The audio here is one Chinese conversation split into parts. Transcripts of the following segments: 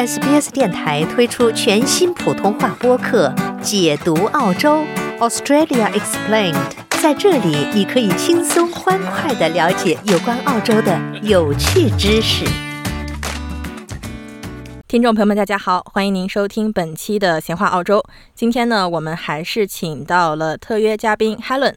SBS 电台推出全新普通话播客《解读澳洲 Australia Explained》。在这里，你可以轻松欢快的了解有关澳洲的有趣知识。听众朋友们，大家好，欢迎您收听本期的闲话澳洲。今天呢，我们还是请到了特约嘉宾 Helen。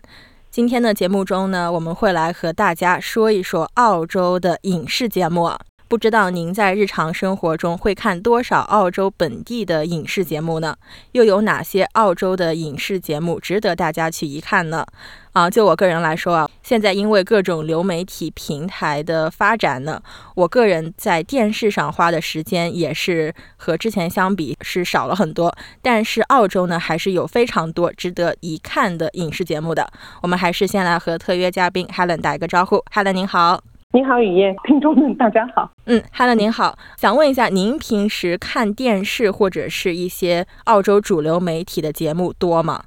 今天的节目中呢，我们会来和大家说一说澳洲的影视节目。不知道您在日常生活中会看多少澳洲本地的影视节目呢？又有哪些澳洲的影视节目值得大家去一看呢？啊，就我个人来说啊，现在因为各种流媒体平台的发展呢，我个人在电视上花的时间也是和之前相比是少了很多。但是澳洲呢，还是有非常多值得一看的影视节目的。我们还是先来和特约嘉宾 Helen 打一个招呼。Helen 您好。您好，雨夜，听众们，大家好。嗯，Hello，您好，想问一下，您平时看电视或者是一些澳洲主流媒体的节目多吗？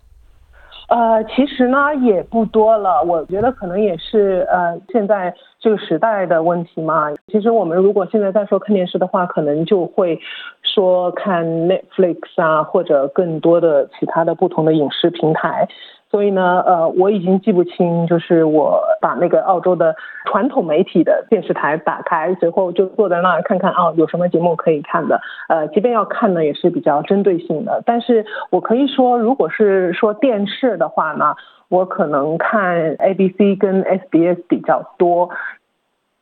呃，其实呢也不多了，我觉得可能也是呃现在这个时代的问题嘛。其实我们如果现在再说看电视的话，可能就会说看 Netflix 啊，或者更多的其他的不同的影视平台。所以呢，呃，我已经记不清，就是我把那个澳洲的传统媒体的电视台打开，随后就坐在那儿看看啊，有什么节目可以看的。呃，即便要看呢，也是比较针对性的。但是我可以说，如果是说电视的话呢，我可能看 ABC 跟 SBS 比较多。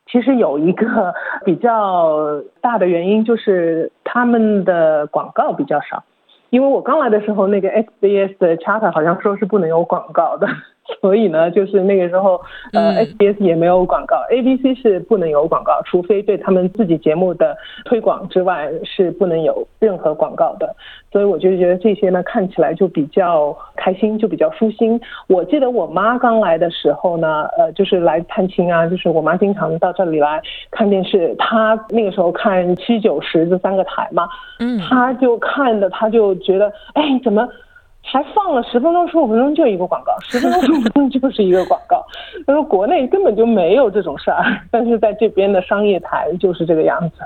其实有一个比较大的原因，就是他们的广告比较少。因为我刚来的时候，那个 SBS 的 charter 好像说是不能有广告的。所以呢，就是那个时候，呃，SBS 也没有广告，ABC 是不能有广告，除非对他们自己节目的推广之外，是不能有任何广告的。所以我就觉得这些呢，看起来就比较开心，就比较舒心。我记得我妈刚来的时候呢，呃，就是来探亲啊，就是我妈经常到这里来看电视，她那个时候看七九十这三个台嘛，嗯，她就看的，她就觉得，哎，怎么？还放了十分钟、十五分钟就一个广告，十分钟、十五分钟就是一个广告。他说国内根本就没有这种事儿，但是在这边的商业台就是这个样子。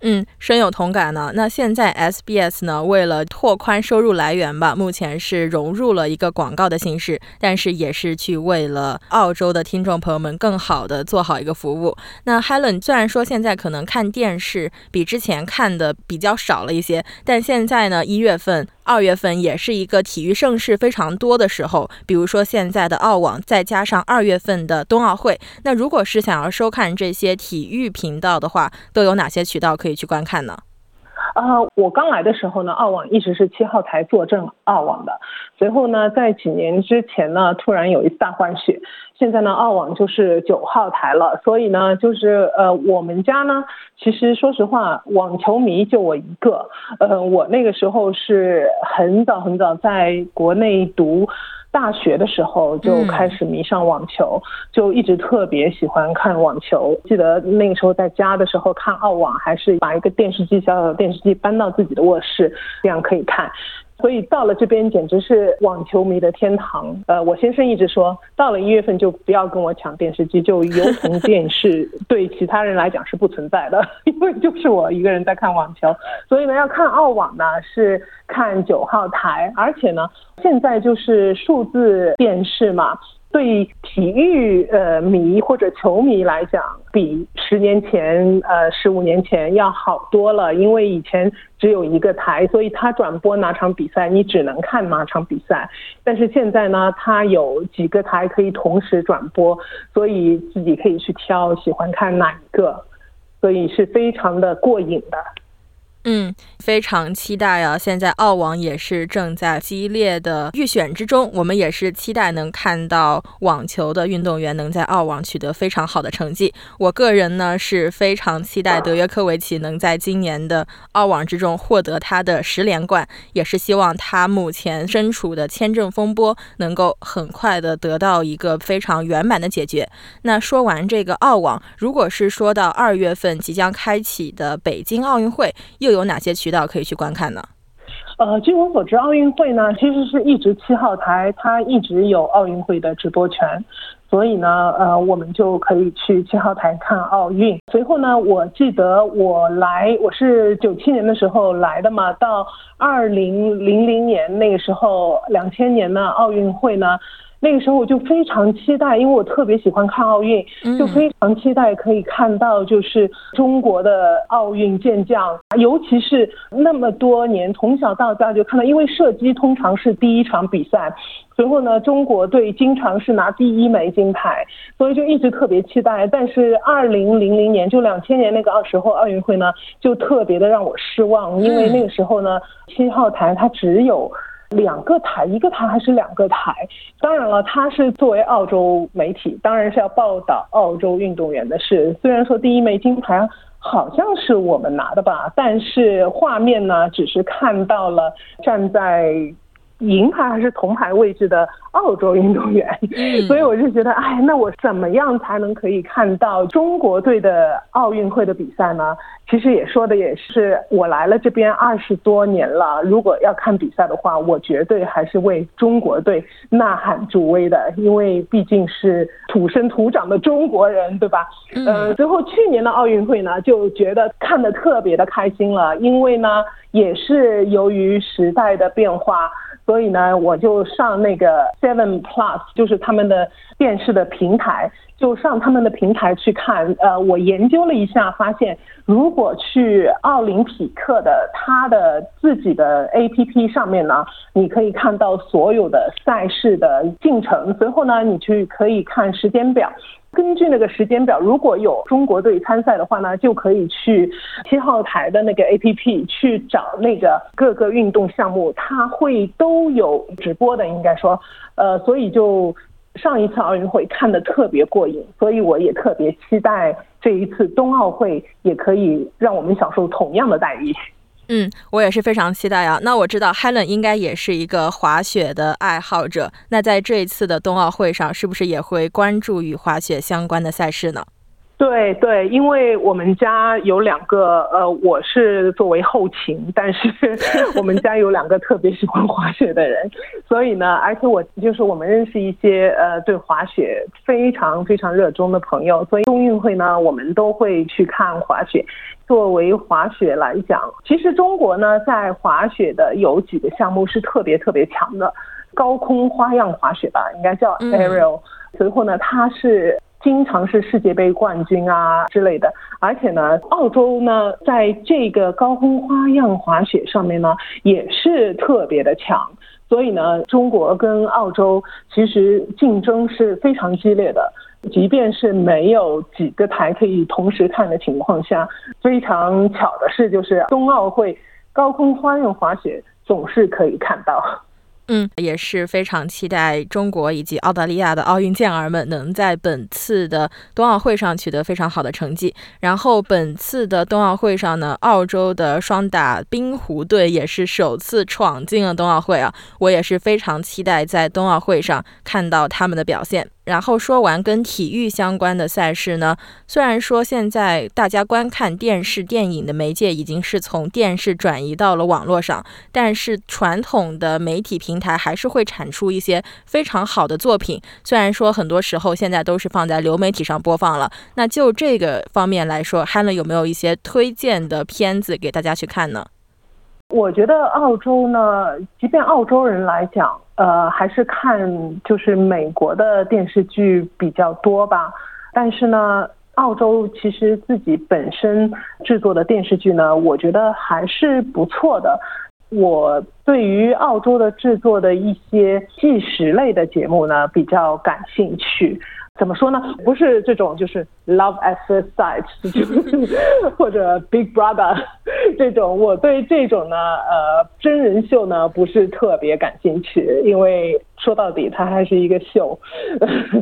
嗯，深有同感呢。那现在 SBS 呢，为了拓宽收入来源吧，目前是融入了一个广告的形式，但是也是去为了澳洲的听众朋友们更好的做好一个服务。那 Helen 虽然说现在可能看电视比之前看的比较少了一些，但现在呢，一月份。二月份也是一个体育盛事非常多的时候，比如说现在的澳网，再加上二月份的冬奥会。那如果是想要收看这些体育频道的话，都有哪些渠道可以去观看呢？啊，我刚来的时候呢，澳网一直是七号台坐镇澳网的。随后呢，在几年之前呢，突然有一次大换血，现在呢，澳网就是九号台了。所以呢，就是呃，我们家呢，其实说实话，网球迷就我一个。呃，我那个时候是很早很早在国内读。大学的时候就开始迷上网球，就一直特别喜欢看网球。记得那个时候在家的时候看澳网，还是把一个电视机小小的电视机搬到自己的卧室，这样可以看。所以到了这边简直是网球迷的天堂。呃，我先生一直说，到了一月份就不要跟我抢电视机，就油同电视对其他人来讲是不存在的，因为就是我一个人在看网球。所以呢，要看澳网呢是看九号台，而且呢，现在就是数字电视嘛。对体育呃迷或者球迷来讲，比十年前呃十五年前要好多了。因为以前只有一个台，所以他转播哪场比赛，你只能看哪场比赛。但是现在呢，他有几个台可以同时转播，所以自己可以去挑喜欢看哪一个，所以是非常的过瘾的。嗯，非常期待啊！现在澳网也是正在激烈的预选之中，我们也是期待能看到网球的运动员能在澳网取得非常好的成绩。我个人呢是非常期待德约科维奇能在今年的澳网之中获得他的十连冠，也是希望他目前身处的签证风波能够很快的得到一个非常圆满的解决。那说完这个澳网，如果是说到二月份即将开启的北京奥运会，又又有哪些渠道可以去观看呢？呃，据我所知，奥运会呢其实是一直七号台，它一直有奥运会的直播权。所以呢，呃，我们就可以去七号台看奥运。随后呢，我记得我来，我是九七年的时候来的嘛，到二零零零年那个时候，两千年的奥运会呢。那个时候我就非常期待，因为我特别喜欢看奥运，就非常期待可以看到就是中国的奥运健将，尤其是那么多年从小到大就看到，因为射击通常是第一场比赛，随后呢中国队经常是拿第一枚金牌，所以就一直特别期待。但是二零零零年就两千年那个时候奥运会呢，就特别的让我失望，因为那个时候呢七号台它只有。两个台，一个台还是两个台？当然了，他是作为澳洲媒体，当然是要报道澳洲运动员的事。虽然说第一枚金牌好像是我们拿的吧，但是画面呢，只是看到了站在。银牌还是铜牌位置的澳洲运动员，所以我就觉得，哎，那我怎么样才能可以看到中国队的奥运会的比赛呢？其实也说的也是，我来了这边二十多年了，如果要看比赛的话，我绝对还是为中国队呐喊助威的，因为毕竟是土生土长的中国人，对吧？嗯。最后去年的奥运会呢，就觉得看的特别的开心了，因为呢，也是由于时代的变化。所以呢，我就上那个 Seven Plus，就是他们的电视的平台，就上他们的平台去看。呃，我研究了一下，发现如果去奥林匹克的他的自己的 APP 上面呢，你可以看到所有的赛事的进程。随后呢，你去可以看时间表。根据那个时间表，如果有中国队参赛的话呢，就可以去七号台的那个 APP 去找那个各个运动项目，它会都有直播的，应该说，呃，所以就上一次奥运会看的特别过瘾，所以我也特别期待这一次冬奥会也可以让我们享受同样的待遇。嗯，我也是非常期待啊。那我知道 Helen 应该也是一个滑雪的爱好者。那在这一次的冬奥会上，是不是也会关注与滑雪相关的赛事呢？对对，因为我们家有两个，呃，我是作为后勤，但是 我们家有两个特别喜欢滑雪的人，所以呢，而且我就是我们认识一些呃对滑雪非常非常热衷的朋友，所以冬运会呢，我们都会去看滑雪。作为滑雪来讲，其实中国呢在滑雪的有几个项目是特别特别强的，高空花样滑雪吧，应该叫 aerial，随后呢，它是。经常是世界杯冠军啊之类的，而且呢，澳洲呢在这个高空花样滑雪上面呢也是特别的强，所以呢，中国跟澳洲其实竞争是非常激烈的。即便是没有几个台可以同时看的情况下，非常巧的是，就是冬奥会高空花样滑雪总是可以看到。嗯，也是非常期待中国以及澳大利亚的奥运健儿们能在本次的冬奥会上取得非常好的成绩。然后本次的冬奥会上呢，澳洲的双打冰壶队也是首次闯进了冬奥会啊，我也是非常期待在冬奥会上看到他们的表现。然后说完跟体育相关的赛事呢，虽然说现在大家观看电视电影的媒介已经是从电视转移到了网络上，但是传统的媒体平台还是会产出一些非常好的作品。虽然说很多时候现在都是放在流媒体上播放了，那就这个方面来说，Hannah 有没有一些推荐的片子给大家去看呢？我觉得澳洲呢，即便澳洲人来讲，呃，还是看就是美国的电视剧比较多吧。但是呢，澳洲其实自己本身制作的电视剧呢，我觉得还是不错的。我对于澳洲的制作的一些纪实类的节目呢，比较感兴趣。怎么说呢？不是这种，就是 Love at First Sight，或者 Big Brother 这种。我对这种呢，呃，真人秀呢，不是特别感兴趣，因为说到底它还是一个秀。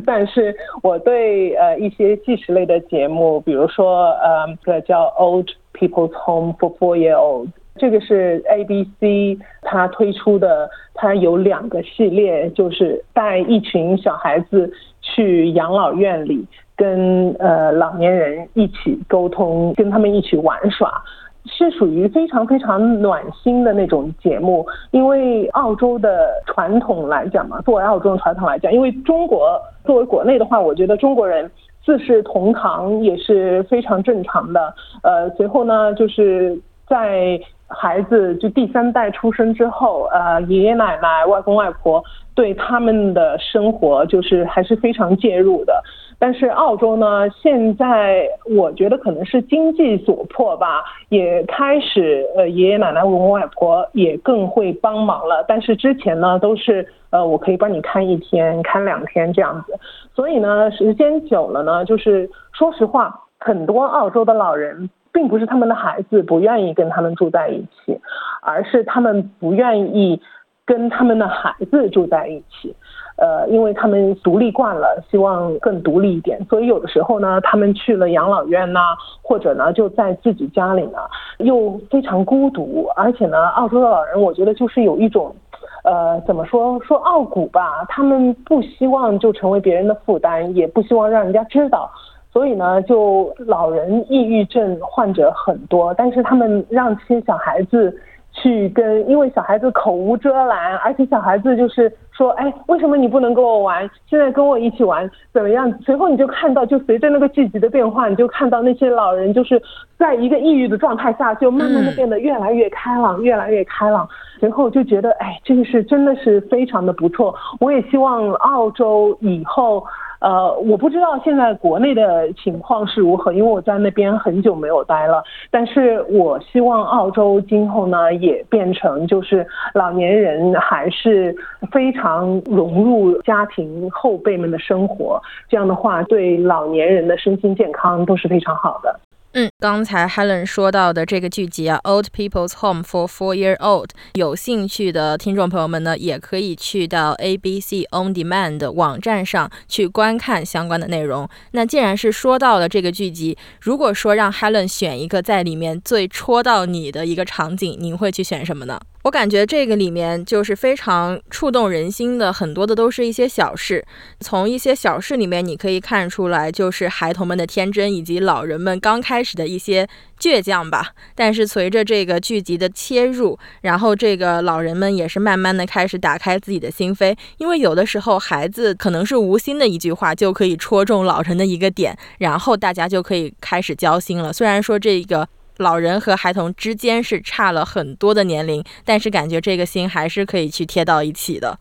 但是我对呃一些纪实类的节目，比如说呃个叫 Old People's Home for Four Year Old，。这个是 ABC 它推出的，它有两个系列，就是带一群小孩子去养老院里，跟呃老年人一起沟通，跟他们一起玩耍。是属于非常非常暖心的那种节目。因为澳洲的传统来讲嘛，作为澳洲的传统来讲，因为中国作为国内的话，我觉得中国人四世同堂也是非常正常的。呃，随后呢，就是在。孩子就第三代出生之后，呃，爷爷奶奶、外公外婆对他们的生活就是还是非常介入的。但是澳洲呢，现在我觉得可能是经济所迫吧，也开始呃，爷爷奶奶、外公外婆也更会帮忙了。但是之前呢，都是呃，我可以帮你看一天、看两天这样子。所以呢，时间久了呢，就是说实话，很多澳洲的老人。并不是他们的孩子不愿意跟他们住在一起，而是他们不愿意跟他们的孩子住在一起。呃，因为他们独立惯了，希望更独立一点，所以有的时候呢，他们去了养老院呐，或者呢就在自己家里呢，又非常孤独。而且呢，澳洲的老人，我觉得就是有一种，呃，怎么说说傲骨吧，他们不希望就成为别人的负担，也不希望让人家知道。所以呢，就老人抑郁症患者很多，但是他们让这些小孩子去跟，因为小孩子口无遮拦，而且小孩子就是说，哎，为什么你不能跟我玩？现在跟我一起玩怎么样？随后你就看到，就随着那个剧集的变化，你就看到那些老人就是在一个抑郁的状态下，就慢慢的变得越来越开朗，越来越开朗。随后就觉得，哎，这个是真的是非常的不错。我也希望澳洲以后。呃，我不知道现在国内的情况是如何，因为我在那边很久没有待了。但是我希望澳洲今后呢，也变成就是老年人还是非常融入家庭后辈们的生活，这样的话对老年人的身心健康都是非常好的。嗯，刚才 Helen 说到的这个剧集啊，《Old People's Home for Four-Year-Old》，有兴趣的听众朋友们呢，也可以去到 ABC On Demand 网站上去观看相关的内容。那既然是说到了这个剧集，如果说让 Helen 选一个在里面最戳到你的一个场景，您会去选什么呢？我感觉这个里面就是非常触动人心的，很多的都是一些小事。从一些小事里面，你可以看出来，就是孩童们的天真，以及老人们刚开始的一些倔强吧。但是随着这个剧集的切入，然后这个老人们也是慢慢的开始打开自己的心扉，因为有的时候孩子可能是无心的一句话，就可以戳中老人的一个点，然后大家就可以开始交心了。虽然说这个。老人和孩童之间是差了很多的年龄，但是感觉这个心还是可以去贴到一起的。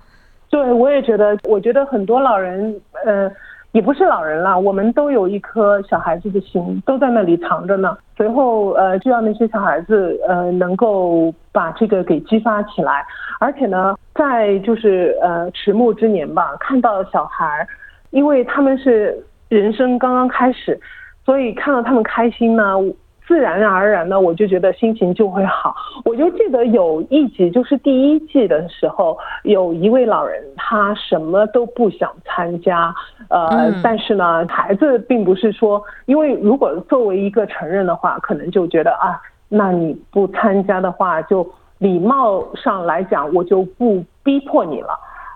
对，我也觉得，我觉得很多老人，呃，也不是老人了，我们都有一颗小孩子的心，都在那里藏着呢。随后，呃，就要那些小孩子，呃，能够把这个给激发起来。而且呢，在就是呃迟暮之年吧，看到小孩，因为他们是人生刚刚开始，所以看到他们开心呢。自然而然的，我就觉得心情就会好。我就记得有一集，就是第一季的时候，有一位老人，他什么都不想参加，呃，但是呢，孩子并不是说，因为如果作为一个成人的话，可能就觉得啊，那你不参加的话，就礼貌上来讲，我就不逼迫你了，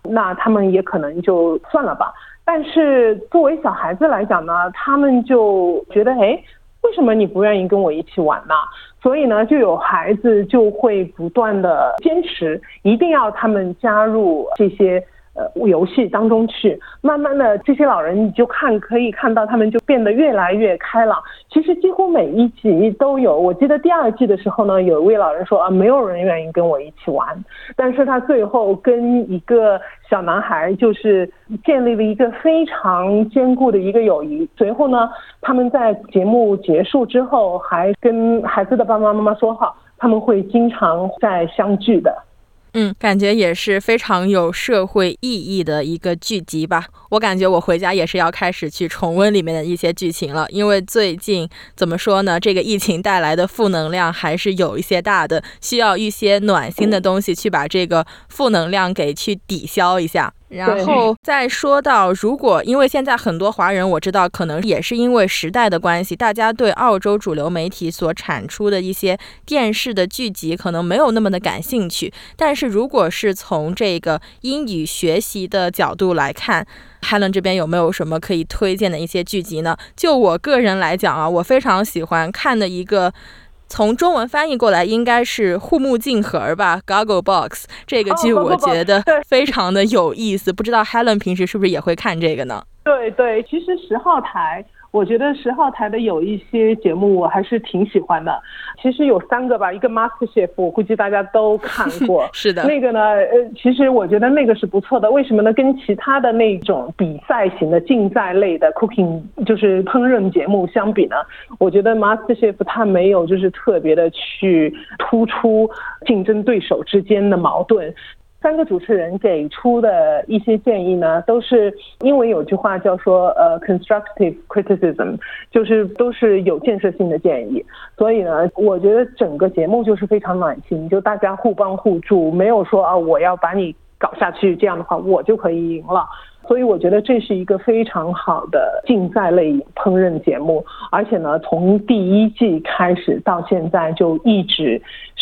那他们也可能就算了吧。但是作为小孩子来讲呢，他们就觉得，哎。为什么你不愿意跟我一起玩呢？所以呢，就有孩子就会不断的坚持，一定要他们加入这些。游戏当中去，慢慢的这些老人你就看可以看到他们就变得越来越开朗。其实几乎每一集都有，我记得第二季的时候呢，有一位老人说啊，没有人愿意跟我一起玩，但是他最后跟一个小男孩就是建立了一个非常坚固的一个友谊。随后呢，他们在节目结束之后还跟孩子的爸爸妈妈说好，他们会经常再相聚的。嗯，感觉也是非常有社会意义的一个剧集吧。我感觉我回家也是要开始去重温里面的一些剧情了，因为最近怎么说呢，这个疫情带来的负能量还是有一些大的，需要一些暖心的东西去把这个负能量给去抵消一下。然后再说到，如果因为现在很多华人，我知道可能也是因为时代的关系，大家对澳洲主流媒体所产出的一些电视的剧集可能没有那么的感兴趣。但是如果是从这个英语学习的角度来看，Helen 这边有没有什么可以推荐的一些剧集呢？就我个人来讲啊，我非常喜欢看的一个。从中文翻译过来应该是护目镜盒吧，Goggle Box 这个剧我觉得非常的有意思，不知道 Helen 平时是不是也会看这个呢？对对，其实十号台。我觉得十号台的有一些节目我还是挺喜欢的，其实有三个吧，一个 Master Chef，我估计大家都看过。是的。那个呢，呃，其实我觉得那个是不错的。为什么呢？跟其他的那种比赛型的竞赛类的 cooking，就是烹饪节目相比呢，我觉得 Master Chef 它没有就是特别的去突出竞争对手之间的矛盾。三个主持人给出的一些建议呢，都是因为有句话叫说，呃，constructive criticism，就是都是有建设性的建议。所以呢，我觉得整个节目就是非常暖心，就大家互帮互助，没有说啊，我要把你搞下去，这样的话我就可以赢了。所以我觉得这是一个非常好的竞赛类烹饪节目，而且呢，从第一季开始到现在就一直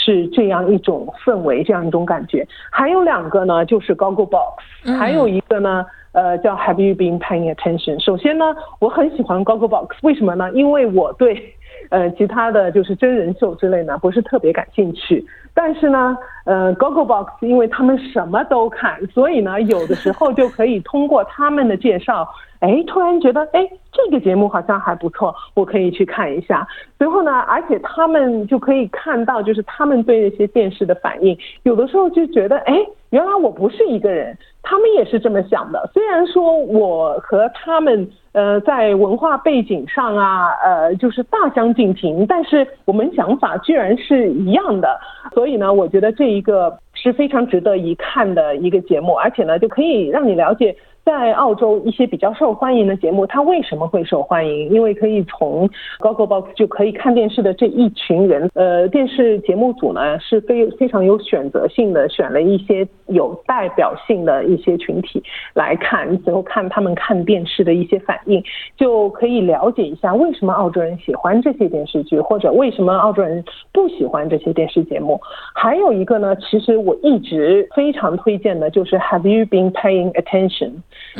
是这样一种氛围，这样一种感觉。还有两个呢，就是 Google Box，还有一个呢，呃，叫 Have you been paying attention？首先呢，我很喜欢 Google Box，为什么呢？因为我对呃其他的就是真人秀之类呢不是特别感兴趣。但是呢，呃，Gogglebox，因为他们什么都看，所以呢，有的时候就可以通过他们的介绍，哎，突然觉得，哎，这个节目好像还不错，我可以去看一下。随后呢，而且他们就可以看到，就是他们对那些电视的反应，有的时候就觉得，哎，原来我不是一个人，他们也是这么想的。虽然说我和他们。呃，在文化背景上啊，呃，就是大相径庭，但是我们想法居然是一样的，所以呢，我觉得这一个是非常值得一看的一个节目，而且呢，就可以让你了解。在澳洲一些比较受欢迎的节目，它为什么会受欢迎？因为可以从 Google Box 就可以看电视的这一群人，呃，电视节目组呢是非非常有选择性的，选了一些有代表性的一些群体来看，最后看他们看电视的一些反应，就可以了解一下为什么澳洲人喜欢这些电视剧，或者为什么澳洲人不喜欢这些电视节目。还有一个呢，其实我一直非常推荐的就是 Have you been paying attention？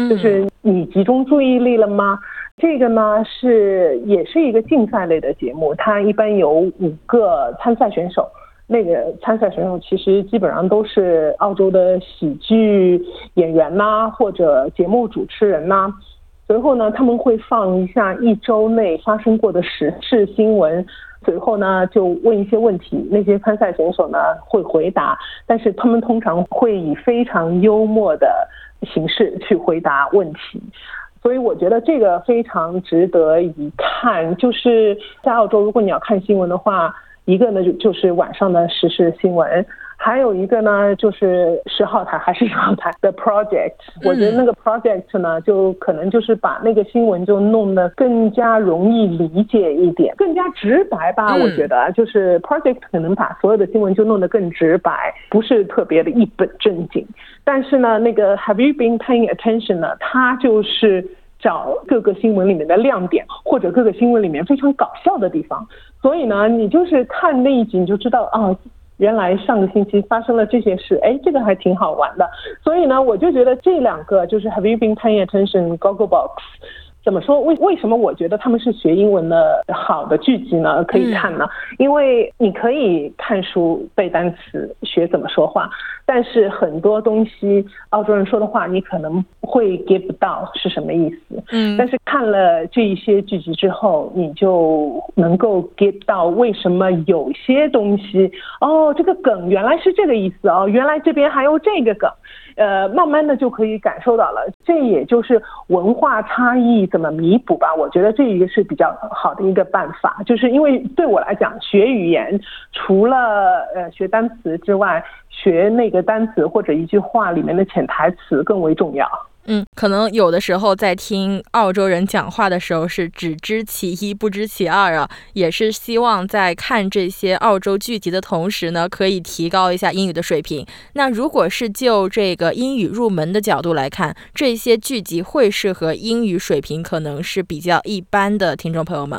就是你集中注意力了吗？这个呢是也是一个竞赛类的节目，它一般有五个参赛选手，那个参赛选手其实基本上都是澳洲的喜剧演员呐，或者节目主持人呐。随后呢，他们会放一下一周内发生过的时事新闻，随后呢就问一些问题，那些参赛选手呢会回答，但是他们通常会以非常幽默的。形式去回答问题，所以我觉得这个非常值得一看。就是在澳洲，如果你要看新闻的话，一个呢就就是晚上的时事新闻。还有一个呢，就是十号台还是十号台的 project，我觉得那个 project 呢，就可能就是把那个新闻就弄得更加容易理解一点，更加直白吧。我觉得就是 project 可能把所有的新闻就弄得更直白，不是特别的一本正经。但是呢，那个 Have you been paying attention 呢？它就是找各个新闻里面的亮点，或者各个新闻里面非常搞笑的地方。所以呢，你就是看那一集你就知道啊。原来上个星期发生了这些事，哎，这个还挺好玩的。所以呢，我就觉得这两个就是 Have you been paying attention? Gogglebox。怎么说？为为什么我觉得他们是学英文的好的剧集呢？可以看呢？因为你可以看书背单词学怎么说话，但是很多东西澳洲人说的话你可能会 get 不到是什么意思。嗯。但是看了这一些剧集之后，你就能够 get 到为什么有些东西哦，这个梗原来是这个意思哦，原来这边还有这个梗。呃，慢慢的就可以感受到了，这也就是文化差异怎么弥补吧。我觉得这一个是比较好的一个办法，就是因为对我来讲，学语言除了呃学单词之外，学那个单词或者一句话里面的潜台词更为重要。嗯，可能有的时候在听澳洲人讲话的时候是只知其一不知其二啊，也是希望在看这些澳洲剧集的同时呢，可以提高一下英语的水平。那如果是就这个英语入门的角度来看，这些剧集会适合英语水平可能是比较一般的听众朋友们。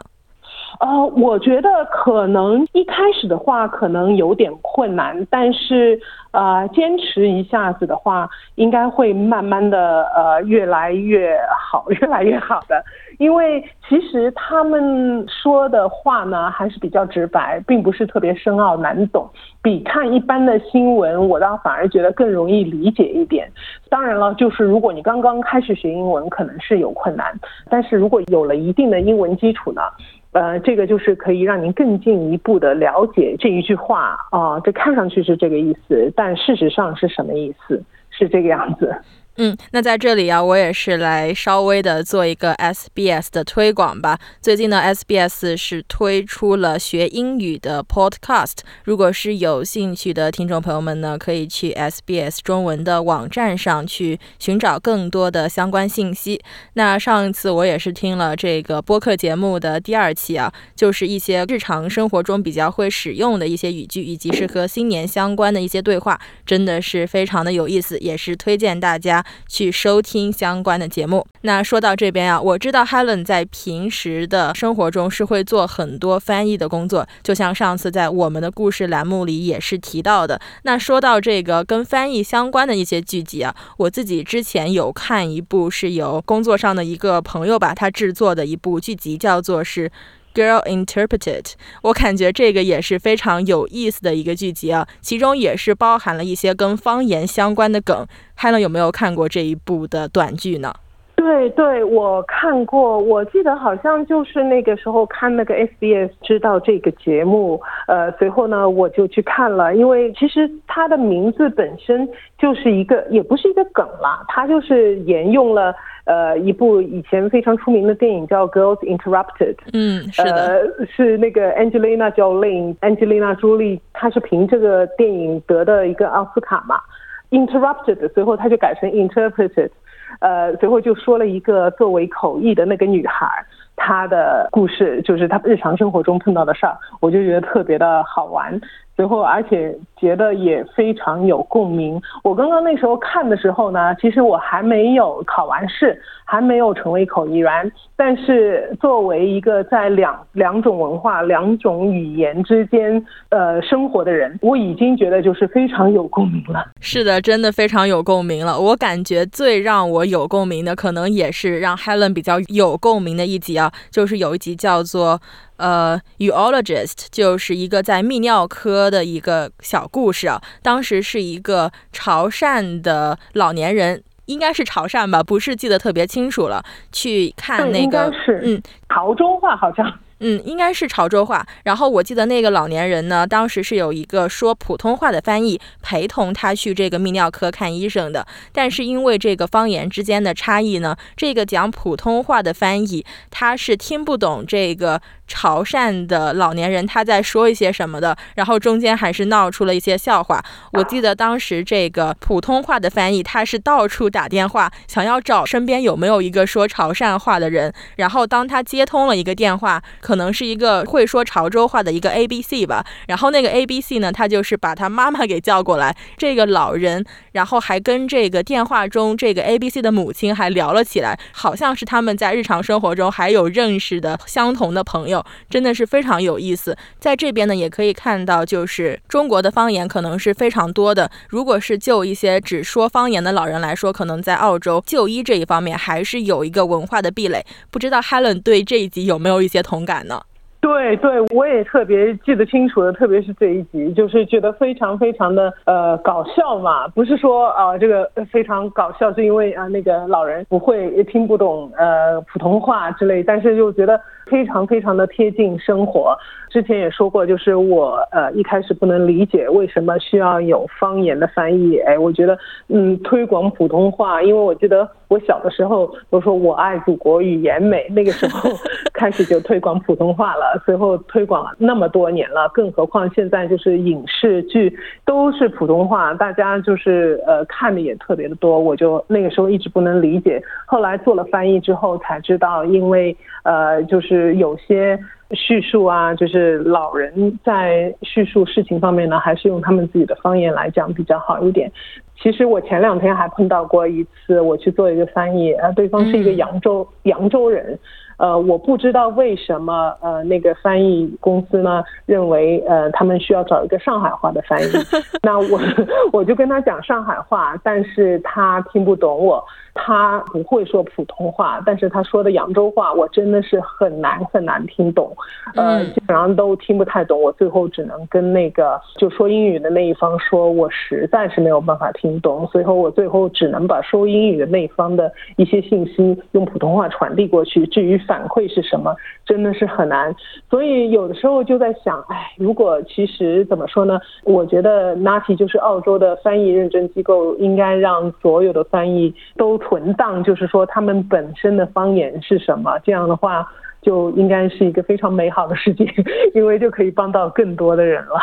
呃，我觉得可能一开始的话可能有点困难，但是呃，坚持一下子的话，应该会慢慢的呃越来越好，越来越好的。因为其实他们说的话呢还是比较直白，并不是特别深奥难懂，比看一般的新闻，我倒反而觉得更容易理解一点。当然了，就是如果你刚刚开始学英文，可能是有困难，但是如果有了一定的英文基础呢，呃，这个就是可以让您更进一步的了解这一句话啊，这看上去是这个意思，但事实上是什么意思？是这个样子。嗯，那在这里啊，我也是来稍微的做一个 SBS 的推广吧。最近呢，SBS 是推出了学英语的 Podcast。如果是有兴趣的听众朋友们呢，可以去 SBS 中文的网站上去寻找更多的相关信息。那上一次我也是听了这个播客节目的第二期啊，就是一些日常生活中比较会使用的一些语句，以及是和新年相关的一些对话，真的是非常的有意思，也是推荐大家。去收听相关的节目。那说到这边啊，我知道 Helen 在平时的生活中是会做很多翻译的工作，就像上次在我们的故事栏目里也是提到的。那说到这个跟翻译相关的一些剧集啊，我自己之前有看一部是由工作上的一个朋友吧，他制作的一部剧集，叫做是。Girl Interpreted，我感觉这个也是非常有意思的一个剧集啊，其中也是包含了一些跟方言相关的梗。Helen 有没有看过这一部的短剧呢？对对，我看过，我记得好像就是那个时候看那个 SBS 知道这个节目，呃，随后呢我就去看了，因为其实它的名字本身就是一个，也不是一个梗啦，它就是沿用了。呃，一部以前非常出名的电影叫《Girls Interrupted》。嗯，是的，是那个 Angelina Jolie，Angelina Jolie，她是凭这个电影得的一个奥斯卡嘛。Interrupted，随后她就改成 Interpreted，呃，随后就说了一个作为口译的那个女孩她的故事，就是她日常生活中碰到的事儿，我就觉得特别的好玩。随后，而且觉得也非常有共鸣。我刚刚那时候看的时候呢，其实我还没有考完试，还没有成为口译员。但是作为一个在两两种文化、两种语言之间呃生活的人，我已经觉得就是非常有共鸣了。是的，真的非常有共鸣了。我感觉最让我有共鸣的，可能也是让 Helen 比较有共鸣的一集啊，就是有一集叫做。呃，urologist 就是一个在泌尿科的一个小故事啊。当时是一个潮汕的老年人，应该是潮汕吧，不是记得特别清楚了。去看那个，嗯，潮州话好像。嗯，应该是潮州话。然后我记得那个老年人呢，当时是有一个说普通话的翻译陪同他去这个泌尿科看医生的。但是因为这个方言之间的差异呢，这个讲普通话的翻译他是听不懂这个潮汕的老年人他在说一些什么的。然后中间还是闹出了一些笑话。我记得当时这个普通话的翻译他是到处打电话，想要找身边有没有一个说潮汕话的人。然后当他接通了一个电话。可能是一个会说潮州话的一个 A B C 吧，然后那个 A B C 呢，他就是把他妈妈给叫过来，这个老人，然后还跟这个电话中这个 A B C 的母亲还聊了起来，好像是他们在日常生活中还有认识的相同的朋友，真的是非常有意思。在这边呢，也可以看到，就是中国的方言可能是非常多的。如果是就一些只说方言的老人来说，可能在澳洲就医这一方面还是有一个文化的壁垒。不知道 Helen 对这一集有没有一些同感？呢？对对，我也特别记得清楚的，特别是这一集，就是觉得非常非常的呃搞笑嘛。不是说啊这个非常搞笑，是因为啊那个老人不会也听不懂呃普通话之类，但是又觉得非常非常的贴近生活。之前也说过，就是我呃一开始不能理解为什么需要有方言的翻译。哎，我觉得嗯推广普通话，因为我记得我小的时候都说我爱祖国语言美，那个时候 开始就推广普通话了。随后推广了那么多年了，更何况现在就是影视剧都是普通话，大家就是呃看的也特别的多。我就那个时候一直不能理解，后来做了翻译之后才知道，因为呃就是有些叙述啊，就是老人在叙述事情方面呢，还是用他们自己的方言来讲比较好一点。其实我前两天还碰到过一次，我去做一个翻译，呃，对方是一个扬州扬州人。呃，我不知道为什么呃那个翻译公司呢认为呃他们需要找一个上海话的翻译，那我 我就跟他讲上海话，但是他听不懂我。他不会说普通话，但是他说的扬州话，我真的是很难很难听懂，呃，基本上都听不太懂。我最后只能跟那个就说英语的那一方说，我实在是没有办法听懂，所以说我最后只能把说英语的那一方的一些信息用普通话传递过去。至于反馈是什么，真的是很难。所以有的时候就在想，哎，如果其实怎么说呢？我觉得 NATI 就是澳洲的翻译认证机构，应该让所有的翻译都。存档就是说他们本身的方言是什么，这样的话就应该是一个非常美好的事情，因为就可以帮到更多的人了。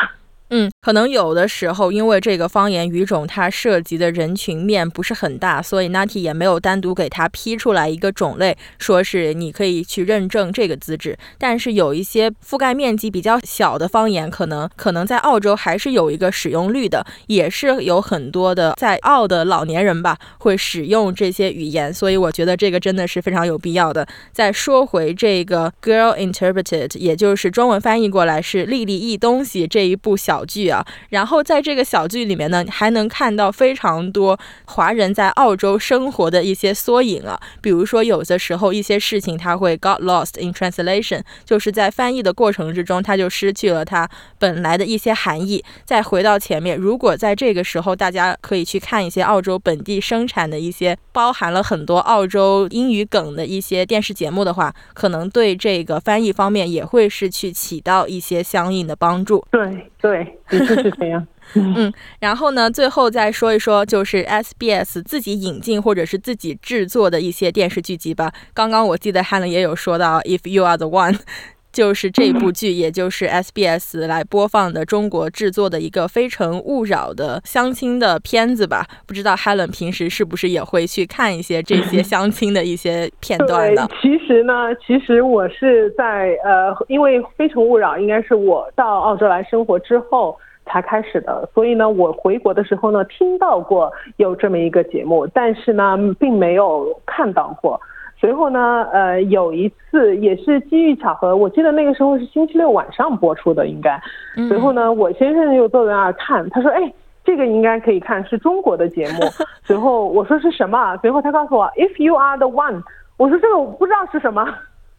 嗯，可能有的时候，因为这个方言语种它涉及的人群面不是很大，所以 Nati 也没有单独给它批出来一个种类，说是你可以去认证这个资质。但是有一些覆盖面积比较小的方言，可能可能在澳洲还是有一个使用率的，也是有很多的在澳的老年人吧会使用这些语言。所以我觉得这个真的是非常有必要的。再说回这个 Girl Interpreted，也就是中文翻译过来是丽丽译东西这一部。小剧啊，然后在这个小剧里面呢，还能看到非常多华人在澳洲生活的一些缩影啊。比如说，有的时候一些事情它会 got lost in translation，就是在翻译的过程之中，它就失去了它本来的一些含义。再回到前面，如果在这个时候大家可以去看一些澳洲本地生产的一些包含了很多澳洲英语梗的一些电视节目的话，可能对这个翻译方面也会是去起到一些相应的帮助。对对。确是这样，嗯，然后呢，最后再说一说，就是 SBS 自己引进或者是自己制作的一些电视剧集吧。刚刚我记得 Helen 也有说到，If You Are the One。就是这部剧，也就是 SBS 来播放的中国制作的一个《非诚勿扰》的相亲的片子吧？不知道 Helen 平时是不是也会去看一些这些 相亲的一些片段呢？其实呢，其实我是在呃，因为《非诚勿扰》应该是我到澳洲来生活之后才开始的，所以呢，我回国的时候呢，听到过有这么一个节目，但是呢，并没有看到过。随后呢，呃，有一次也是机遇巧合，我记得那个时候是星期六晚上播出的，应该。随后呢，我先生又坐在那儿看，他说：“哎，这个应该可以看，是中国的节目。”随后我说：“是什么？”随后他告诉我：“If you are the one。”我说：“这个我不知道是什么。”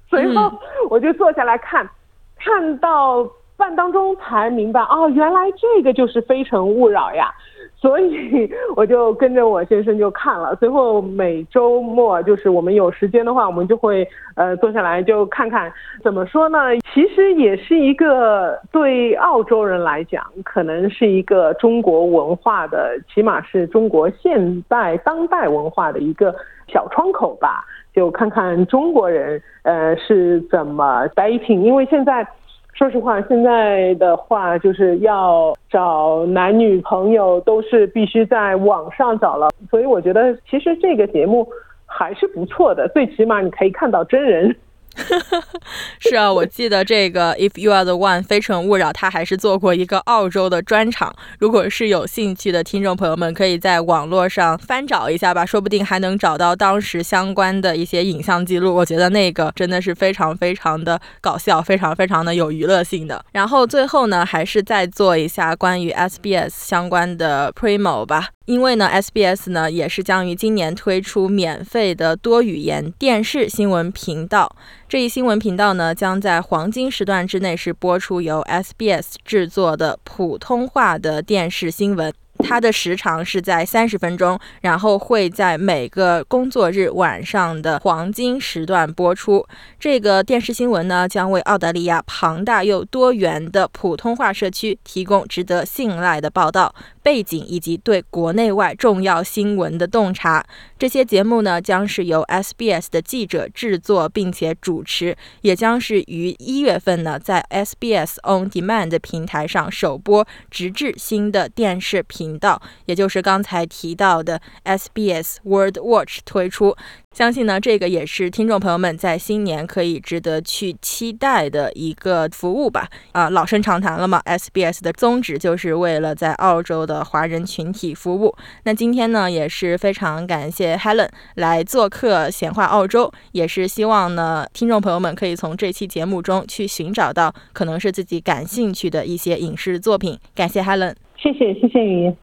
随后我就坐下来看，看到半当中才明白，哦，原来这个就是《非诚勿扰》呀。所以我就跟着我先生就看了，最后每周末就是我们有时间的话，我们就会呃坐下来就看看。怎么说呢？其实也是一个对澳洲人来讲，可能是一个中国文化的，起码是中国现代当代文化的一个小窗口吧。就看看中国人呃是怎么 dating，因为现在。说实话，现在的话就是要找男女朋友都是必须在网上找了，所以我觉得其实这个节目还是不错的，最起码你可以看到真人。是啊，我记得这个 If You Are the One 非诚勿扰，他还是做过一个澳洲的专场。如果是有兴趣的听众朋友们，可以在网络上翻找一下吧，说不定还能找到当时相关的一些影像记录。我觉得那个真的是非常非常的搞笑，非常非常的有娱乐性的。然后最后呢，还是再做一下关于 SBS 相关的 Primo 吧。因为呢，SBS 呢也是将于今年推出免费的多语言电视新闻频道。这一新闻频道呢，将在黄金时段之内是播出由 SBS 制作的普通话的电视新闻。它的时长是在三十分钟，然后会在每个工作日晚上的黄金时段播出。这个电视新闻呢，将为澳大利亚庞大又多元的普通话社区提供值得信赖的报道背景以及对国内外重要新闻的洞察。这些节目呢，将是由 SBS 的记者制作并且主持，也将是于一月份呢，在 SBS On Demand 平台上首播，直至新的电视频道，也就是刚才提到的 SBS World Watch 推出。相信呢，这个也是听众朋友们在新年可以值得去期待的一个服务吧。啊，老生常谈了嘛，SBS 的宗旨就是为了在澳洲的华人群体服务。那今天呢，也是非常感谢 Helen 来做客显化澳洲，也是希望呢，听众朋友们可以从这期节目中去寻找到可能是自己感兴趣的一些影视作品。感谢 Helen，谢谢谢谢雨。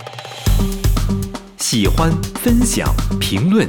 喜欢、分享、评论。